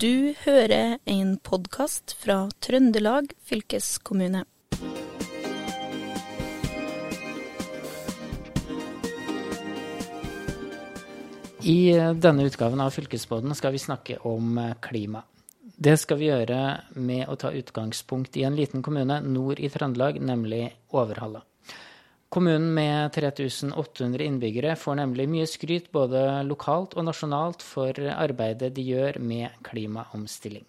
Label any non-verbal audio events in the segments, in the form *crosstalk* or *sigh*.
Du hører en podkast fra Trøndelag fylkeskommune. I denne utgaven av Fylkesboden skal vi snakke om klima. Det skal vi gjøre med å ta utgangspunkt i en liten kommune nord i Trøndelag, nemlig Overhalla. Kommunen med 3800 innbyggere får nemlig mye skryt både lokalt og nasjonalt for arbeidet de gjør med klimaomstilling.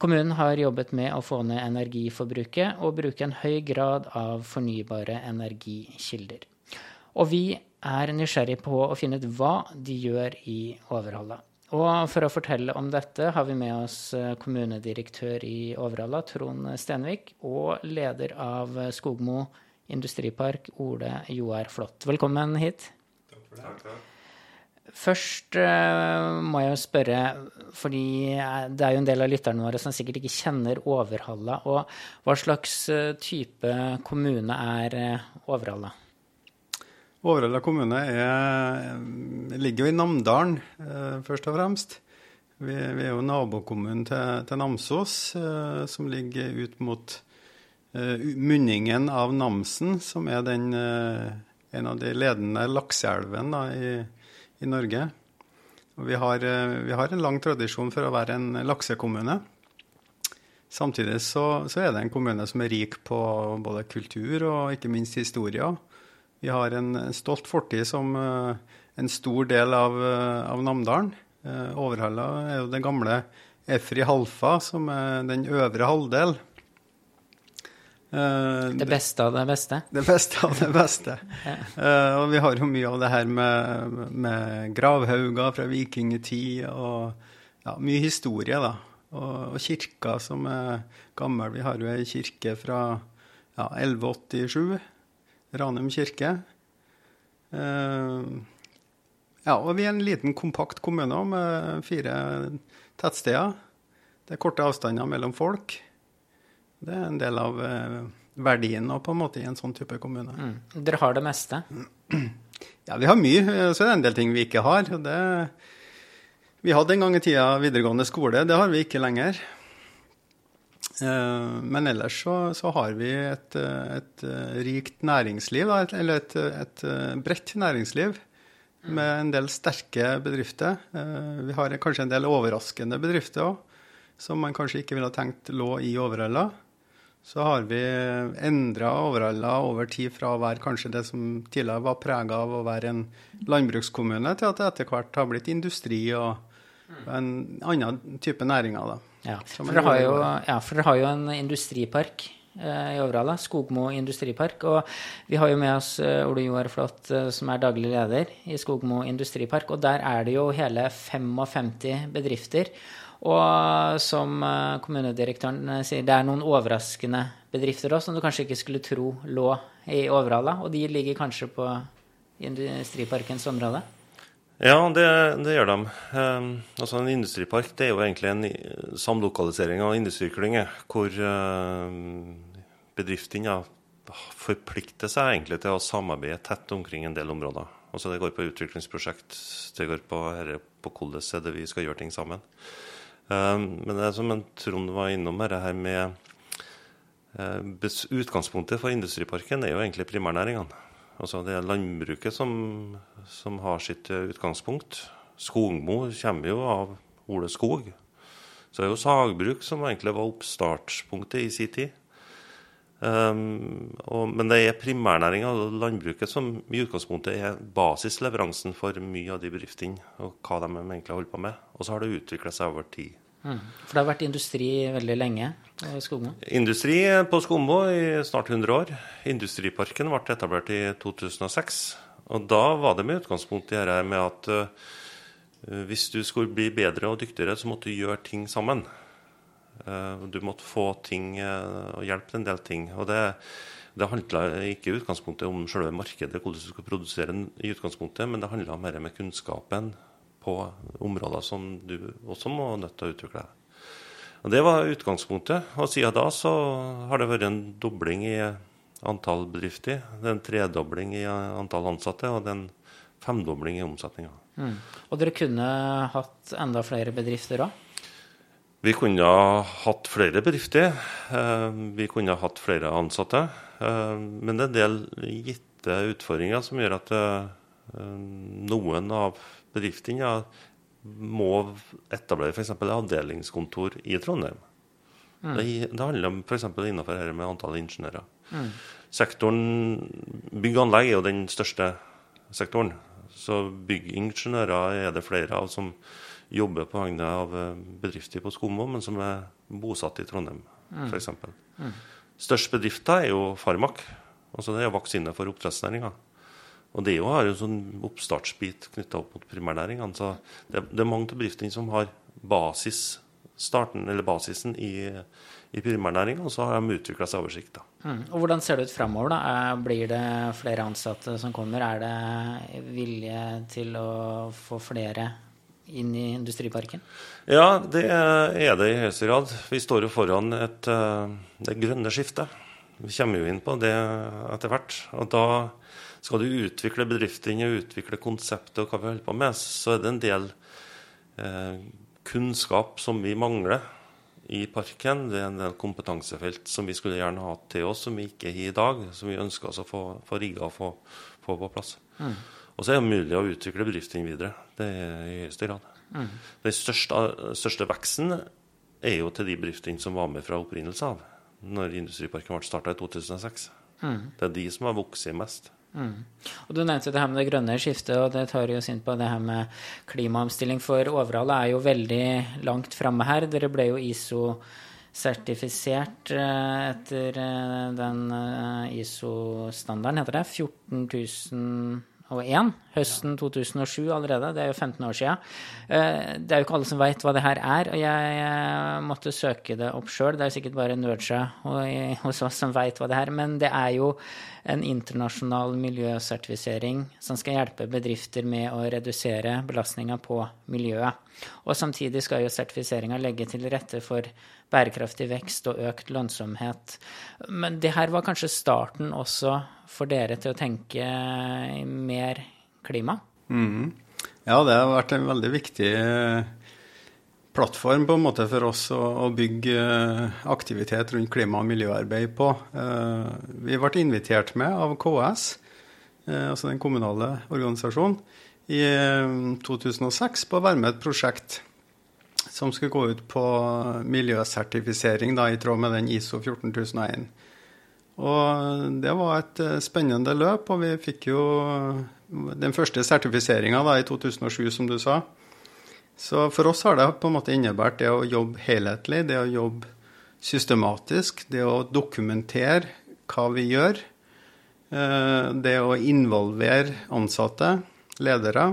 Kommunen har jobbet med å få ned energiforbruket og bruke en høy grad av fornybare energikilder. Og vi er nysgjerrig på å finne ut hva de gjør i Overhalla. Og for å fortelle om dette har vi med oss kommunedirektør i Overhalla, Trond Stenvik, og leder av Skogmo industripark, Ole Joar Flått. Velkommen hit. Takk for det. Takk, takk. Først uh, må jeg jo spørre, fordi det er jo en del av lytterne våre som sikkert ikke kjenner Overhalla. Og hva slags uh, type kommune er uh, Overhalla? Overhalla kommune er, ligger jo i Namdalen, først og fremst. Vi, vi er jo nabokommunen til, til Namsos, som ligger ut mot munningen av Namsen, som er den, en av de ledende lakseelvene i, i, Norge. Vi har, vi har, en lang tradisjon for å være en laksekommune. Samtidig så, så, er det en kommune som er rik på både kultur og ikke minst historie. Vi har en stolt fortid som en stor del av, av Namdalen. Overhalla er jo det gamle Efri Halfa, som er den øvre halvdel. Det beste av det beste? Det beste av det beste. ja. uh, og vi har jo mye av det her med, med gravhauger fra vikingtid og ja, mye historie, da. Og, og kirka som er gammel. Vi har jo ei kirke fra ja, 1187, Ranum kirke. Uh, ja, og vi er en liten, kompakt kommune med fire tettsteder. Det er korte avstander mellom folk. Det er en del av eh, verdien og på en måte i en sånn type kommune. Mm. Dere har det meste? *clears throat* Ja, vi har mye. Så er det en del ting vi ikke har. Det, vi hadde en gang i tida videregående skole. Det har vi ikke lenger. Eh, men ellers så, så har vi et, et, rikt næringsliv, eller et, et bredt næringsliv med en del sterke bedrifter. Vi har kanskje en del overraskende bedrifter òg, som man kanskje ikke ville tenkt lå i Overhalla så har vi endra Overhalla over tid fra å være kanskje det som tidligere var prega av å være en landbrukskommune, til at det etter hvert har blitt industri og en annen type næringer. Da, ja, for dere har, ja, har jo en industripark eh, i Overhalla, Skogmo industripark. Og vi har jo med oss eh, Ole Joar Flått, eh, som er daglig leder i Skogmo industripark. Og der er det jo hele 55 bedrifter. Og som eh, kommunedirektøren eh, sier, det er noen overraskende bedrifter òg som du kanskje ikke skulle tro lå i Overhalla. Og de ligger kanskje på Industriparkens område? Ja, det, det gjør de. Um, altså En industripark det er jo egentlig en samlokalisering av industriklynger, hvor uh, bedriftene forplikter seg egentlig til å samarbeide tett omkring en del områder. Altså Det går på utviklingsprosjekt, det går på, på hvordan vi skal gjøre ting sammen. Ehm, men det er som Trond var innom det her med eh, Utgangspunktet for industriparken er jo egentlig primærnæringene. Altså Det er landbruket som, som har sitt eh, utgangspunkt. Skogmo kommer jo av Ole Skog. Så det er jo sagbruk som egentlig var oppstartspunktet i sin tid. Um, og, men det er primærnæringa og landbruket som i utgangspunktet er basisleveransen for mye av de bedriftene og hva de egentlig holder på med. Og så har det utvikla seg over tid. Mm. For det har vært industri veldig lenge i Skogmo? Industri på Skogmo i snart 100 år. Industriparken ble etablert i 2006. Og da var det med utgangspunkt i dette med at uh, hvis du skulle bli bedre og dyktigere, så måtte du gjøre ting sammen. Eh, du måtte få ting eh, og hjelpe til en del ting. Og det, det handla ikke i utgangspunktet om selve markedet, hvordan du skulle produsere den i utgangspunktet, men det handla mer med kunnskapen på områder som du også må nødt til å utvikle. Og Det var utgangspunktet. Og siden da så har det vært en dobling i antall bedrifter. Det er en tredobling i antall ansatte, og det er en femdobling i omsetninga. Mm. Og dere kunne hatt enda flere bedrifter òg? Vi kunne ha hatt flere bedrifter. Eh, vi kunne ha hatt flere ansatte. Eh, men det er en del gitte utfordringer som gjør at eh, noen av bedriftene må etablere f.eks. avdelingskontor i Trondheim. Mm. Det, det, handler f.eks. innenfor dette med antall ingeniører. Mm. Sektoren Bygg og anlegg er jo den største sektoren. Så byggingeniører er det flere av som jobber på vegne av eh, bedrifter på Skomo, men som er bosatt i Trondheim, mm. f.eks. Mm. Størst bedrifter er jo Farmak. Altså det er vaksine for oppdrettsnæringa. Og det har jo sånn oppstartsbit knytta opp mot primærnæringene. Så det, det, er mange av bedriftene som har basis, starten, eller basisen i, i primærnæringa, og så har de utvikla seg oversikt. Mm. Og Hvordan ser det ut framover? Blir det flere ansatte som kommer? Er det vilje til å få flere inn i industriparken? Ja, det er det i høyeste grad. Vi står jo foran et, eh, det grønne skiftet. Vi kommer jo inn på det etter hvert. Og da skal du utvikle bedriftene og utvikle konseptet og hva vi holder på med, så er det en del eh, kunnskap som vi mangler i parken. Det er en del kompetansefelt som vi skulle gjerne hatt til oss, som vi ikke har i dag. Som vi ønsker oss å få, få rigga og få, få, på plass. Mm. Og så er det mulig å utvikle bedriften videre. Det er i høyeste grad. Mm. Den største, største, veksten er jo til de bedriftene som var med fra opprinnelse av, når Industriparken ble starta i 2006. Mm. Det er de som har vokst mest. Mm. Og Du nevnte det her med det grønne skiftet, og det tar jo oss inn på det her med klimaomstilling. For Overhall er jo veldig langt framme her. Dere ble jo ISO-sertifisert eh, etter eh, den eh, ISO-standarden, heter det? 14 000 2001, høsten 2007 allerede. Det er jo 15 år siden. Eh, det er jo ikke alle som veit hva det her er, og jeg måtte søke det opp sjøl. Det er jo sikkert bare nerdsja hos oss som veit hva det er. Men det er jo en internasjonal miljøsertifisering som skal hjelpe bedrifter med å redusere belastninga på miljøet. Og samtidig skal jo sertifiseringa legge til rette for bærekraftig vekst og økt lønnsomhet. Men det her var kanskje starten også for dere til å tenke mer klima? Mm. Ja, det har vært en veldig viktig eh, plattform på en måte for oss å, bygge eh, aktivitet rundt klima- og miljøarbeid på. Eh, vi ble invitert med av KS, altså den kommunale organisasjonen, i 2006 på å være med et prosjekt som skulle gå ut på miljøsertifisering da, i tråd med den ISO 14001. Og det var et eh, spennende løp, og vi fikk jo den første sertifiseringa i 2007, som du sa. Så for oss har det på en måte innebært det å jobbe helhetlig, det å jobbe systematisk, det å dokumentere hva vi gjør. Eh, det å involvere ansatte, ledere.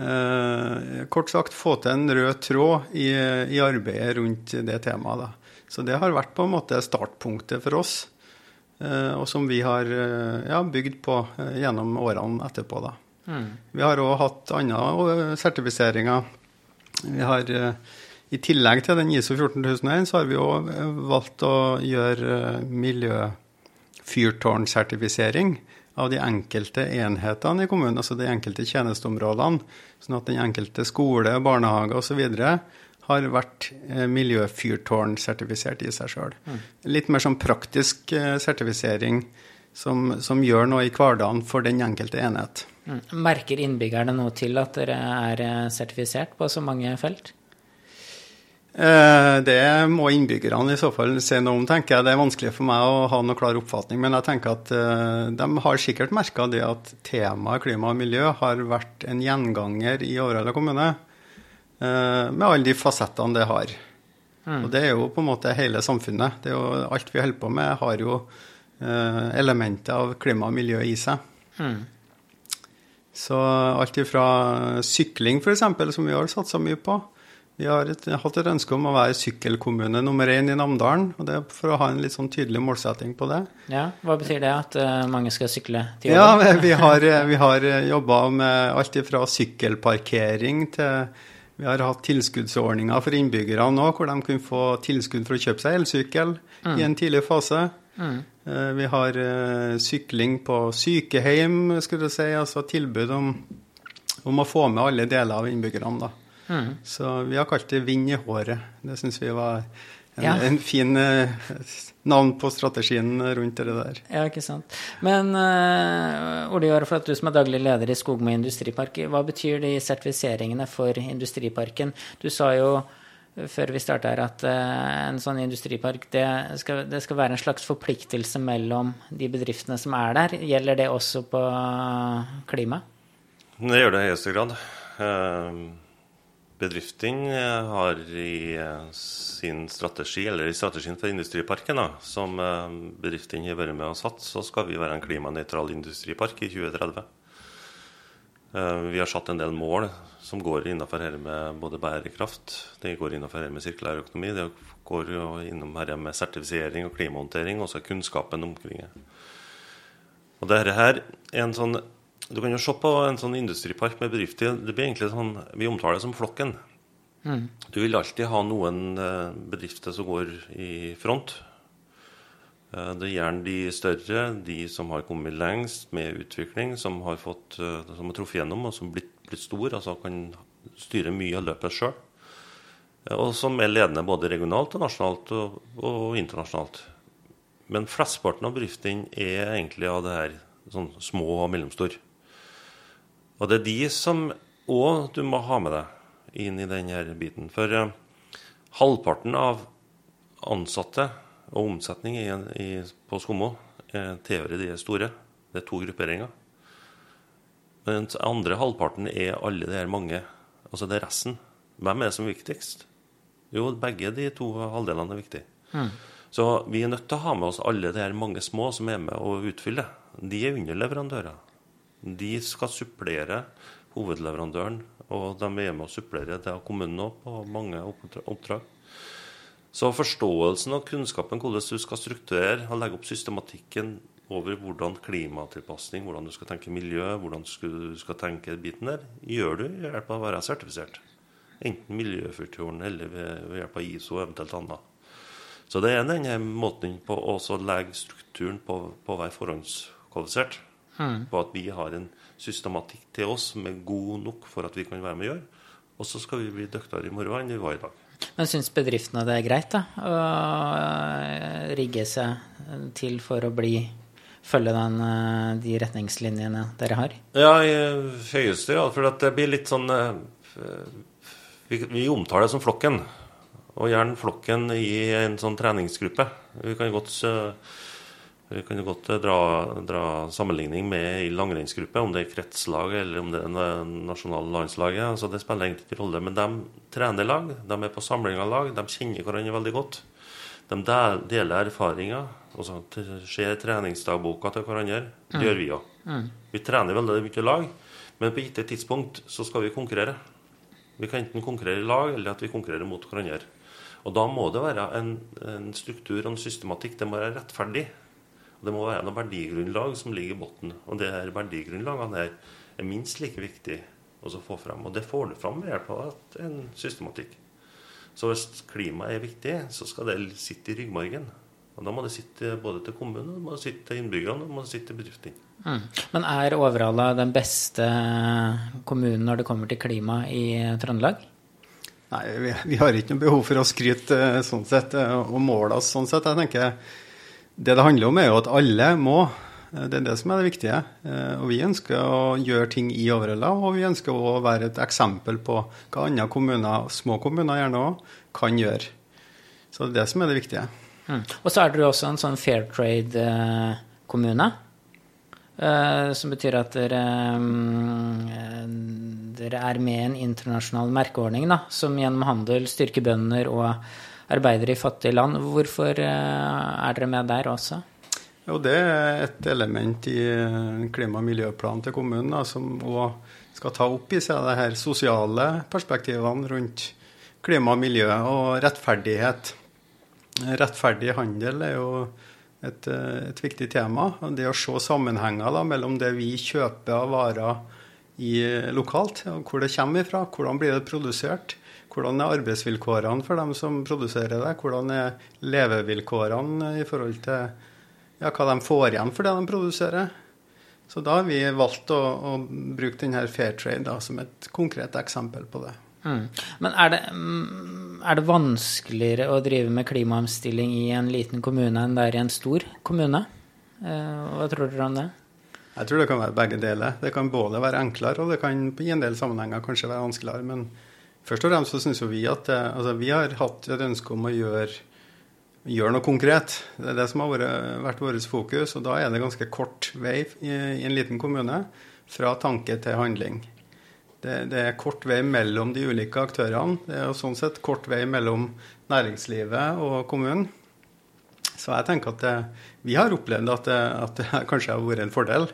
Eh, kort sagt få til en rød tråd i, i arbeidet rundt det temaet. Da. Så det har vært på en måte startpunktet for oss, eh, og som vi har eh, ja, bygd på gjennom årene etterpå. Da. Mm. Vi har òg hatt andre sertifiseringer. Vi har, I tillegg til den ISO 14001 så har vi òg valgt å gjøre miljøfyrtårnsertifisering av de enkelte enhetene i kommunen, altså de enkelte tjenesteområdene. Sånn at den enkelte skole, barnehage osv. har vært eh, miljøfyrtårnsertifisert i seg sjøl. Mm. Litt mer sånn praktisk eh, sertifisering som, som, gjør noe i hverdagen for den enkelte enhet. Mm. Merker innbyggerne noe til at dere er eh, sertifisert på så mange felt? Eh, det må innbyggerne i så fall se noe om, tenker jeg. Det er vanskelig for meg å ha noe klar oppfatning. Men jeg tenker at eh, de har sikkert merka det at temaet klima og miljø har vært en gjenganger i Overhalla kommune. Eh, med alle de fasettene det har. Mm. Og det er jo på en måte hele samfunnet. Det er jo, alt vi holder på med, har jo elementer av klima og miljø i seg. Mm. Så alt ifra sykling, f.eks., som vi har satsa mye på, vi har et, hatt et ønske om å være sykkelkommune nummer én i Namdalen. og Det er for å ha en litt sånn tydelig målsetting på det. Ja, Hva betyr det, at uh, mange skal sykle til jobben? Ja, *laughs* Vi har, *laughs* vi har jobba med alt fra sykkelparkering til Vi har hatt tilskuddsordninger for innbyggerne nå, hvor de kunne få tilskudd for å kjøpe seg elsykkel mm. i en tidlig fase. Mm. Uh, vi har uh, sykling på sykehjem, skulle du si, altså tilbud om om å få med alle deler av innbyggerne. da. Mm. Så vi har kalt det 'Vind i håret'. Det syns vi var en, ja. en fin uh, navn på strategien rundt det der. Ja, ikke sant. Men uh, Ole Joar, for at du som er daglig leder i Skogmo industripark, hva betyr de sertifiseringene for industriparken? Du sa jo før vi starta her, at uh, en sånn industripark det skal, det skal, være en slags forpliktelse mellom de bedriftene som er der. Gjelder det også på klima? Det gjør det i høyeste grad. Bedriftene eh, har i eh, sin strategi, eller i strategien for industriparken, da, som bedriften har vært med og satt, så skal vi være en klimanøytral industripark i 2030. Vi har satt en del mål som går innenfor her med både bærekraft, det går innenfor her med sirkulær økonomi, det går innom her med sertifisering og klimahåndtering, og så kunnskapen omkring det. Og dette her er en sånn du kan jo se på en sånn industripark med bedrifter. Det blir egentlig sånn, Vi omtaler det som flokken. Mm. Du vil alltid ha noen eh, bedrifter som går i front. Eh, det er gjerne de større, de som har kommet lengst med utvikling, som har, fått, eh, som har truffet gjennom og som har blitt, blitt stor, altså kan styre mye av løpet sjøl. Og som er ledende både regionalt og nasjonalt og, og internasjonalt. Men flesteparten av bedriftene er egentlig av det her sånn små og mellomstore. Og det er de som òg du må ha med deg inn i denne biten. For eh, halvparten av ansatte og omsetning i, i, på Skommo tilhører de store. Det er to grupperinger. Men den andre halvparten er alle de her mange. Altså det er resten. Hvem er det som er viktigst? Jo, begge de to halvdelene er viktige. Mm. Så vi er nødt til å ha med oss alle de her mange små som er med og utfyller. De er underleverandører. De skal supplere hovedleverandøren, og de er med å supplere det av kommunen òg på mange oppdrag. Så forståelsen og kunnskapen hvordan du skal strukturere og legge opp systematikken over hvordan klimatilpasning, hvordan du skal tenke miljø, hvordan du skal tenke biten der, gjør du ved hjelp av å være sertifisert. Enten Miljøfyrtårn eller ved hjelp av ISO og eventuelt annet. Så det er denne måten på å legge strukturen på, på å være forhåndskvalifisert. Mm. På at vi har en systematikk til oss som er god nok for at vi kan være med å gjøre. Og så skal vi bli dyktigere i morgen enn vi var i dag. Men syns bedriftene det er greit da, å eh, rigge seg til for å bli følge den, eh, de retningslinjene dere har? Ja, i høyeste grad. For det blir litt sånn eh, vi, vi, omtaler det som flokken. Og gjerne flokken i en sånn treningsgruppe. Vi kan godt vi kan jo godt eh, dra, dra sammenligning med i langrennsgruppe, om det er kretslag eller om det er nasjonallandslaget. Altså, det spiller egentlig ikke rolle. Men de trener lag, de er på samling av lag, de kjenner hverandre veldig godt. De deler erfaringer. Altså, ser treningsdagboka til hverandre. Det mm. gjør vi òg. Mm. Vi trener veldig mye lag, men på gitte tidspunkt så skal vi konkurrere. Vi kan enten konkurrere i lag, eller at vi konkurrerer mot hverandre. Og da må det være en, en struktur og en systematikk. Det må være rettferdig. Det må være noe verdigrunnlag som ligger i bunnen. Og det her verdigrunnlagene her er minst like viktig å få fram. Og det får du fram ved hjelp av en systematikk. Så hvis klimaet er viktig, så skal det sitte i ryggmargen. Og da må det sitte både til kommunen, det må det sitte til innbyggerne og det må det sitte til bedriftene. Mm. Men er Overhalla den beste kommunen når det kommer til klima i Trøndelag? Nei, vi, vi har ikke noe behov for å skryte eh, sånn sett eh, og måle oss sånn sett. Jeg tenker det det handler om, er jo at alle må. Det er det som er det viktige. Eh, og vi ønsker å gjøre ting i Overhalla, og vi ønsker å være et eksempel på hva andre kommuner, små kommuner gjerne òg, kan gjøre. Så det er det som er det viktige. Mm. Og så er dere også en sånn fair trade-kommune. Uh, som betyr at dere, um, dere er med i en internasjonal merkeordning da, som gjennom handel styrker bønder og arbeidere i fattige land. Hvorfor eh, er dere med der også? Jo, Det er et element i klima- og miljøplanen til kommunen da, som òg skal ta opp i seg de her sosiale perspektivene rundt klima og miljø og rettferdighet. Rettferdig handel er jo et, et viktig tema. Det å se sammenhenger da, mellom det vi kjøper av varer i, lokalt, og hvor det kommer ifra, hvordan blir det produsert, hvordan er arbeidsvilkårene for dem som produserer det? Hvordan er levevilkårene i forhold til ja, hva de får igjen for det de produserer? Så da har vi valgt å, å bruke denne Fairtrade da, som et konkret eksempel på det. Mm. Men er det, mm, er det, vanskeligere å drive med klimaomstilling i en liten kommune enn det er i en stor kommune? Eh, hva tror dere om det? Jeg tror det kan være begge deler. Det kan både være enklere, og det kan i en del sammenhenger kanskje være vanskeligere. Men først og fremst så syns vi at det, altså, vi har hatt et ønske om å gjøre, gjøre, noe konkret. Det er det som har vært, vært vårt fokus. Og da er det ganske kort vei i, i en liten kommune fra tanke til handling. Det, det, er kort vei mellom de ulike aktørene. Det er jo sånn sett kort vei mellom næringslivet og kommunen. Så jeg tenker at det, vi har opplevd at det, at det, kanskje har vært en fordel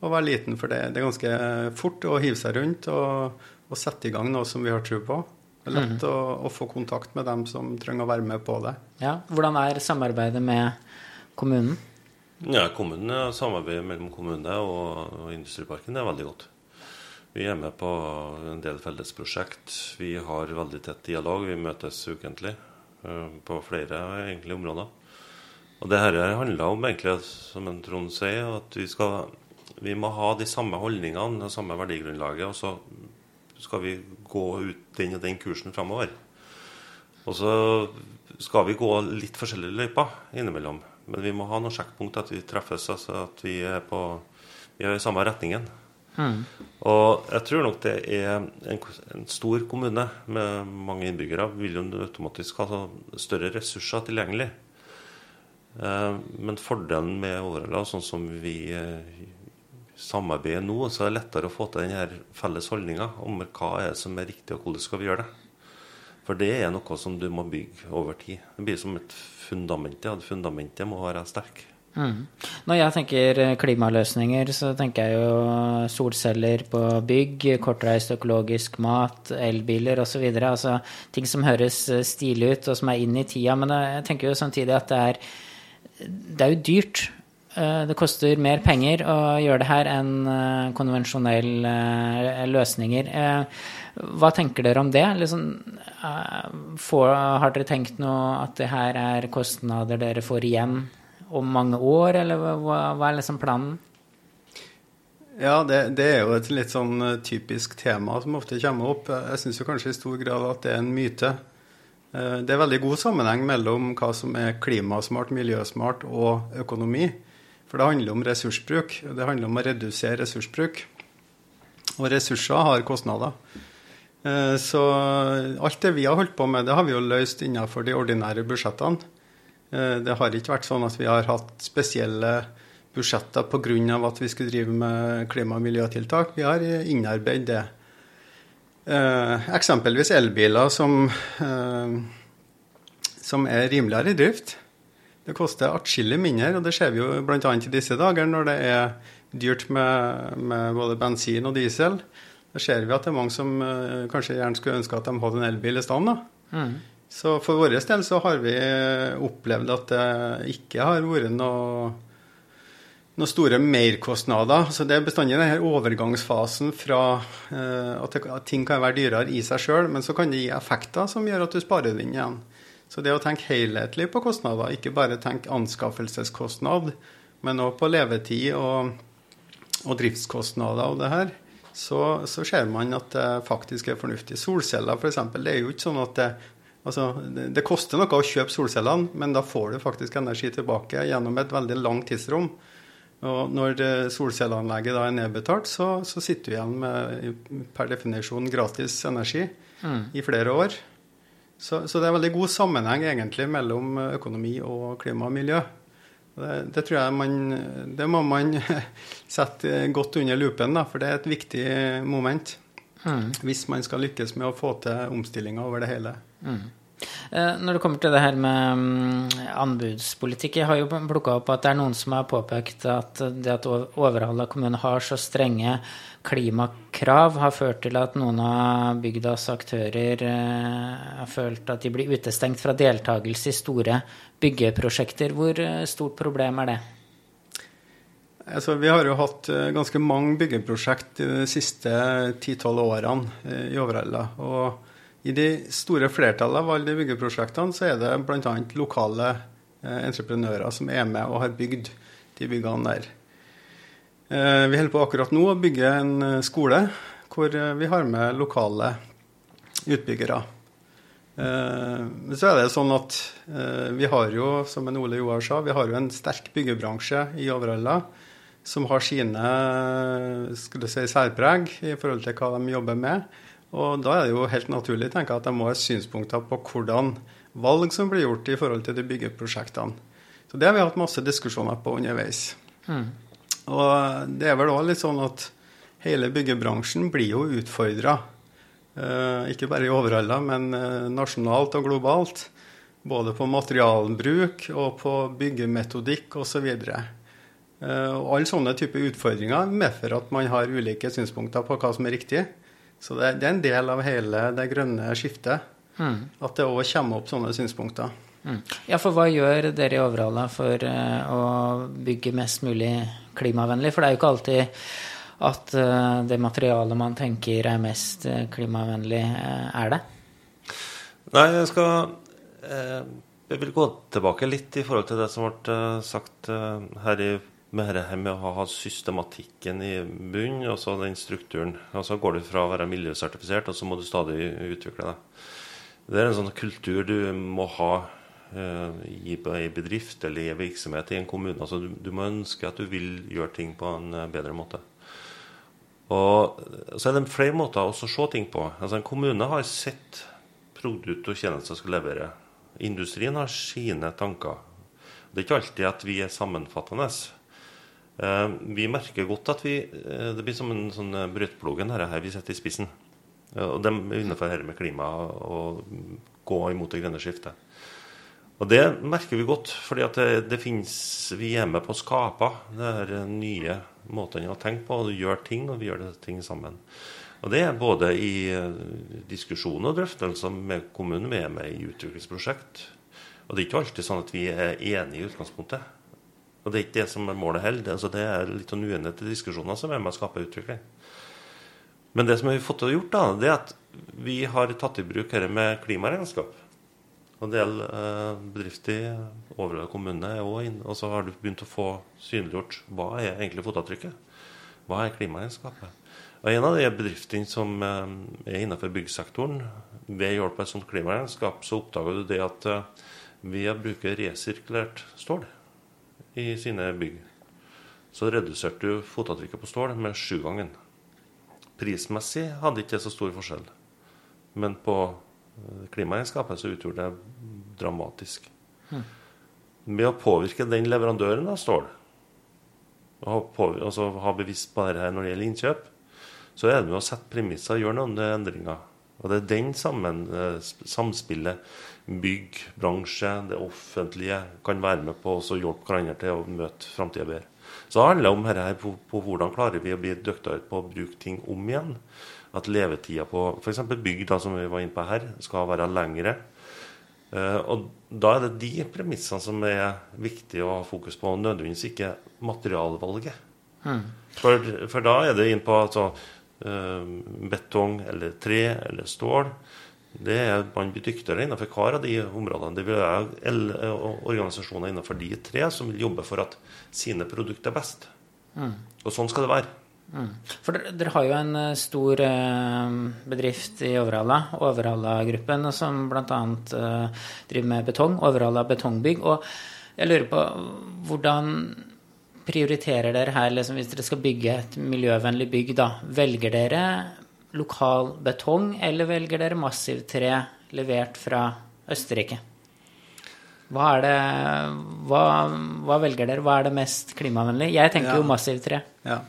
å være liten, for det, det er ganske fort å hive seg rundt og, og, sette i gang noe som vi har tro på. Det er lett mm. å, å, få kontakt med dem som trenger å være med på det. Ja, Hvordan er samarbeidet med kommunen? Ja, kommunen, Samarbeidet mellom kommunene og, og Industriparken er veldig godt. Vi er med på en del fellesprosjekt. Vi har veldig tett dialog. Vi møtes ukentlig uh, på flere egentlig områder. Og det her handler om, egentlig, som en Trond sier, at vi, skal, vi må ha de samme holdningene, det samme verdigrunnlaget. Og så skal vi gå ut den og den kursen framover. Og så skal vi gå litt forskjellige løyper innimellom. Men vi må ha noen sjekkpunkt, at vi treffes, altså at vi er, på, vi er i samme retningen. Mm. Og jeg tror nok det er en, en, stor kommune med mange innbyggere vil jo automatisk ha større ressurser tilgjengelig. Eh, men fordelen med Årela, sånn som vi eh, samarbeider nå, så er det lettere å få til denne felles holdninga om hva er som er riktig, og hvordan skal vi gjøre det. For det er noe som du må bygge over tid. Det blir som et fundament. Ja. Fundamentet må være sterkt. Mm. Når jeg tenker eh, klimaløsninger, så tenker jeg jo solceller på bygg, kortreist økologisk mat, elbiler osv. Altså ting som høres eh, stilig ut og som er inn i tida. Men jeg tenker jo samtidig at det er, det er jo dyrt. Eh, det koster mer penger å gjøre det her enn konvensjonelle løsninger. Hva tenker dere om det? Liksom, har dere tenkt noe at det her er kostnader dere får igjen om mange år, eller hva, er liksom planen? Ja, det, det, er jo et litt sånn eh, typisk tema som ofte kommer opp. Jeg syns kanskje i stor grad at det er en myte. Eh, det er veldig god sammenheng mellom hva som er klimasmart, miljøsmart og økonomi. For det handler om ressursbruk. Det handler om å redusere ressursbruk. Og ressurser har kostnader. Eh, så alt det vi har holdt på med, det har vi jo løst innenfor de ordinære budsjettene. Eh, det har ikke vært sånn at vi har hatt spesielle budsjetter pga. at vi skulle drive med klima- og miljøtiltak. Vi har innarbeidet det. Eh, eksempelvis elbiler som, som er rimeligere i drift. Det koster atskillig mindre, og det ser vi jo bl.a. i disse dager når det er dyrt med, med, både bensin og diesel. Da ser vi at det er mange som kanskje gjerne skulle ønske at de hadde en elbil i stand. Mm. Så for vår del så har vi opplevd at det ikke har vært noe, noen store merkostnader. Så det er bestandig denne overgangsfasen fra uh, at, det, at, ting kan være dyrere i seg sjøl, men så kan det gi effekter som gjør at du sparer den igjen. Så det å tenke helhetlig på kostnader, ikke bare tenke anskaffelseskostnad, men òg på levetid og, og, driftskostnader og det her, så, så, ser man at det faktisk er fornuftig. Solceller f.eks. Det er jo ikke sånn at det Altså, det, koster noe å kjøpe solcellene, men da får du faktisk energi tilbake gjennom et veldig langt tidsrom. Og når solcelleanlegget da er nedbetalt, så, så sitter du igjen med per definisjon gratis energi mm. i flere år. Så, så, det er veldig god sammenheng egentlig mellom økonomi og klima og miljø. Det, det tror jeg man, det må man *laughs* sette godt under lupen, da, for det er et viktig moment. Mm. Hvis man skal lykkes med å få til omstillinger over det hele. Mm. Eh, når det kommer til det her med mm, anbudspolitikk, jeg har jo plukka opp at det er noen som har påpekt at det at Overhalla kommune har så strenge klimakrav, har ført til at noen av bygdas aktører eh, har følt at de blir utestengt fra deltakelse i store byggeprosjekter. Hvor eh, stort problem er det? Altså, vi har jo hatt ganske mange byggeprosjekt de siste ti-tolv årene i Overhalla. og i de store flertallet av alle de byggeprosjektene så er det bl.a. lokale eh, entreprenører som er med og har bygd de byggene der. Eh, vi holder på akkurat nå å bygge en eh, skole hvor vi har med lokale utbyggere. Så er det sånn at vi har jo, som en Ole Joar sa, vi har jo en sterk byggebransje i Overhalla som har sine si, særpreg i forhold til hva de jobber med. Og da er det jo helt naturlig tenker jeg, at de må ha synspunkter på hvordan valg som blir gjort i forhold til de byggeprosjektene. Så det har vi hatt masse diskusjoner på underveis. Mm. Og det er vel òg litt sånn at hele byggebransjen blir jo utfordra. Eh, ikke bare i Overhalla, men eh, nasjonalt og globalt. Både på materialbruk og på byggemetodikk osv. Eh, og alle sånne typer utfordringer medfører at man har ulike synspunkter på hva som er riktig. Så det, det er en del av hele det grønne skiftet. Mm. At det òg kommer opp sånne synspunkter. Mm. Ja, for hva gjør dere i Overhalla for uh, å bygge mest mulig klimavennlig? For det er jo ikke alltid at uh, det materialet man tenker er mest uh, klimavennlig, er det? Nei, jeg skal Jeg vil gå tilbake litt i forhold til det som ble sagt her i med dette med å ha systematikken i bunnen, og så den strukturen. Og så går du fra å være miljøsertifisert, og så må du stadig utvikle deg. Det er en sånn kultur du må ha uh, i en bedrift eller i en virksomhet i en kommune. Altså, du, du, må ønske at du vil gjøre ting på en uh, bedre måte. Og så er det flere måter å se ting på. Altså, en kommune har sett produkt og tjenester skal levere. Industrien har sine tanker. Det er ikke alltid at vi er sammenfattende. Uh, vi merker godt at vi Det blir som en sånn brøyteploggen her, her vi setter i spissen. Og de innenfor dette med klima og gå imot det grønne skiftet. Og det merker vi godt, fordi det, det finnes, vi er med på å skape de nye måtene å tenke på. og gjøre ting, og vi gjør ting sammen. Og det er både i eh, diskusjoner og drøftelser med kommunen. Vi er med i utviklingsprosjekt. Og det er ikke alltid sånn at vi er enige i utgangspunktet. Og det er ikke det som er målet heller. Altså det er litt sånn uenighet i diskusjoner som er med å skape utvikling. Men det som vi har fått gjort, da, det er at vi har tatt i bruk dette med klimaregnskap. Og En del eh, bedrifter i Overhalla kommune er òg inne. Og så har du begynt å få synliggjort hva er egentlig fotavtrykket. Hva er klimaregnskapet? Og En av de bedriftene som eh, er innenfor byggsektoren, ved hjelp av et sånt klimaregnskap, så oppdaga du det at eh, ved å resirkulert stål i sine bygg, så reduserte du fotavtrykket på stål med sju ganger. Prismessig hadde ikke det så stor forskjell. Men på klimaegenskapet så utgjorde det dramatisk. Hmm. Med å påvirke den leverandøren av stål, og altså ha bevisst på dette når det gjelder innkjøp, så er det med å sette premisser og gjøre noen endringer. Og det er den sammen, eh, samspillet bygg, bransje, det offentlige kan være med på å hjelpe hverandre til å møte framtida bedre. Så det handler om her på, på, hvordan klarer vi å bli dyktigere på å bruke ting om igjen. At levetida på f.eks. bygg, da, som vi var inne på her, skal være lengre. Uh, og da er det de premissene som er viktige å ha fokus på, og nødvendigvis ikke materialvalget. Mm. For, for, da er det inn på altså, uh, betong eller tre eller stål. Det er Man blir dyktigere innenfor hver av de områdene. Det vil være organisasjoner innenfor de tre som vil jobbe for at sine produkter er best. Mm. Og sånn skal det være. Mm. For dere, dere, har jo en eh, stor eh, bedrift i Overhalla, Overhalla-gruppen, som bl.a. Eh, driver med betong. Overhalla betongbygg. Og jeg lurer på hvordan prioriterer dere her, liksom, hvis dere skal bygge et miljøvennlig bygg, da? Velger dere lokal betong, eller velger dere massivtre levert fra Østerrike? Hva, er det, hva, hva, velger dere? Hva er det mest klimavennlig? Jeg tenker ja. jo massivtre. Ja.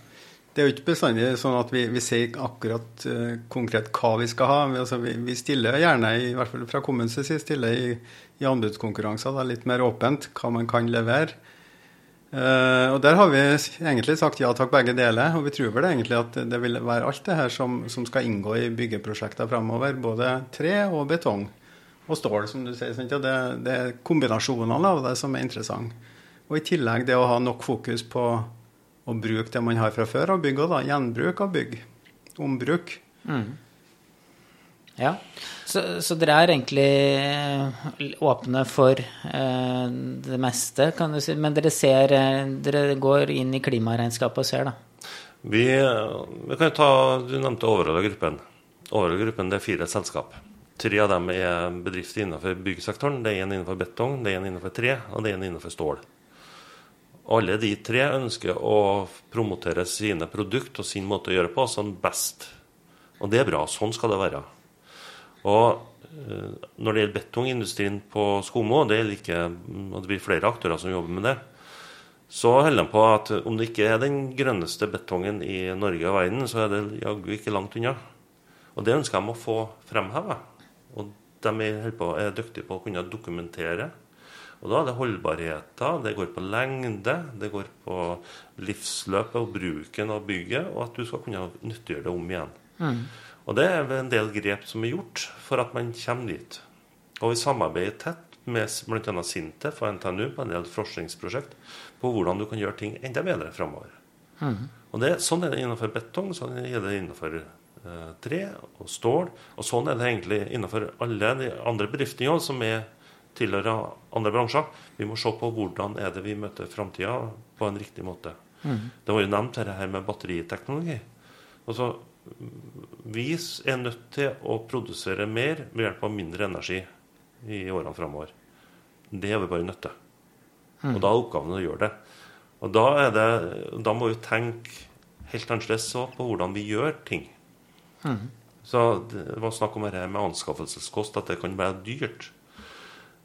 Det er jo ikke bestandig sånn at vi, vi sier akkurat uh, konkret hva vi skal ha. Vi, altså, vi, vi, stiller gjerne, i hvert fall fra kommunens side, stiller i, i anbudskonkurranser er litt mer åpent hva man kan levere. Uh, og Der har vi egentlig sagt ja takk, begge deler. Og vi tror vel egentlig at det vil være alt det her som, som skal inngå i byggeprosjekter framover. Både tre og betong og stål, som du sier. Ja, det, det, er kombinasjonene av det som er interessant. Og i tillegg det å ha nok fokus på å bruke det man har fra før av bygg, og da gjenbruk av bygg. Ombruk. Mm. Ja, så, så, dere er egentlig eh, åpne for eh, det meste, kan du si. Men dere ser eh, Dere går inn i klimaregnskapet og ser, da. Vi, vi kan ta, Du nevnte Overhalla-gruppen. Overhalla-gruppen det er fire selskap. Tre av dem er bedrifter innenfor byggsektoren. Det er en innenfor betong, det er en innenfor tre, og det er en innenfor stål. Alle de tre ønsker å promotere sine produkter og sin måte å gjøre på som best. Og det er bra. Sånn skal det være. Og eh, når det gjelder betongindustrien på Skomo, det, ikke, det blir flere aktører som jobber med det, så holder de på at om det ikke er den grønneste betongen i Norge og verden, så er det jaggu ikke langt unna. Og det ønsker de å få fremheva. Og de er, på, er dyktige på å kunne dokumentere. Og da er det holdbarheter, det går på lengde, det går på livsløpet og bruken av bygget, og at du skal kunne nyttiggjøre det om igjen. Mm. Og det er en del grep som er gjort for at man kommer dit. Og vi samarbeider tett med bl.a. Sintef og NTNU på en del forskningsprosjekt på hvordan du kan gjøre ting enda bedre framover. Mm. Og det, sånn er det innenfor betong, sånn er det innenfor eh, tre og stål. Og sånn er det egentlig innenfor alle de andre bedriftene også, som er tilhører andre bransjer. Vi må se på hvordan er det vi møter framtida på en riktig måte. Mm. Det var jo nevnt dette her med batteriteknologi. Altså, vi er nødt til å produsere mer ved hjelp av mindre energi i årene framover. Det er vi bare nødt til. Og da er oppgaven å gjøre det. Og da, det, da må vi tenke helt annerledes på hvordan vi gjør ting. Mm. Så det var snakk om dette med anskaffelseskost, at det kan være dyrt.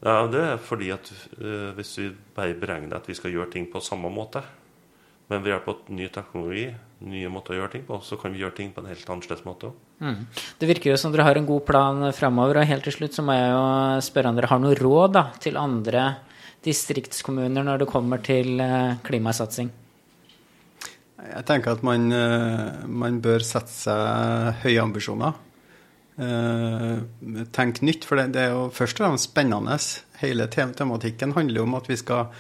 Ja, Det er fordi at uh, hvis vi bare beregner at vi skal gjøre ting på samme måte, men ved hjelp av ny teknologi, nye måter å gjøre ting på, så kan vi gjøre ting på en helt annerledes måte òg. Mm. Det virker jo som dere har en god plan framover. Og helt til slutt så må jeg jo spørre om dere har noe råd da, til andre distriktskommuner når det kommer til eh, klimasatsing? Jeg tenker at man, eh, man bør sette seg høye ambisjoner. Eh, tenk nytt, for det, det er jo først og fremst spennende. Hele tematikken handler jo om at vi skal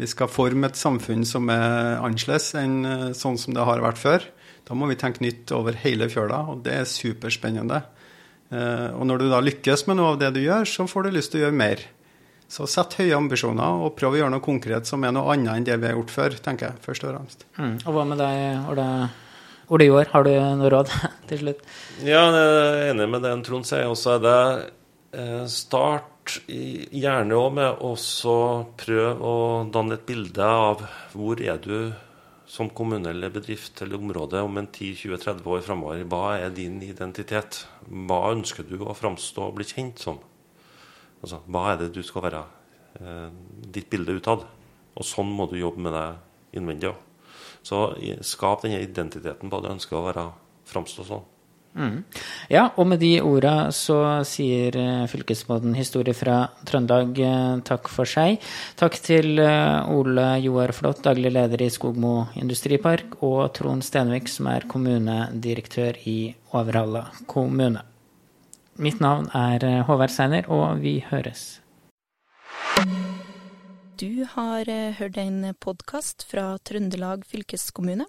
vi skal forme et samfunn som er annerledes enn eh, sånn som det har vært før. Da må vi tenke nytt over hele fjøla, og det er superspennende. Eh, og når du da lykkes med noe av det du gjør, så får du lyst til å gjøre mer. Så sett høye ambisjoner og prøv å gjøre noe konkret som er noe annet enn det vi har gjort før, tenker jeg, først og fremst. Mm. Og hva med deg, Ole, Ole Joar, har du noe råd *laughs* til slutt? Ja, jeg er enig med det Trond sier. også. er det eh, start gjerne òg med å prøve å danne et bilde av hvor er du som kommune eller bedrift eller område om en 10-20-30 år framover. Hva er din identitet? Hva ønsker du å framstå og bli kjent som? Altså, hva er det du skal være eh, ditt bilde utad? Og sånn må du jobbe med deg innvendig òg. Så skap denne identiteten på hva du ønsker å være framstå sånn. Mm. Ja, og med de orda så sier eh, fylkesmåten Historie fra Trøndelag eh, takk for seg. Takk til eh, Ole Joar Flått, daglig leder i Skogmo industripark, og Trond Stenvik, som er kommunedirektør i Overhalla kommune. Mitt navn er Håvard Seiner, og vi høres. Du har hørt en podkast fra Trøndelag fylkeskommune.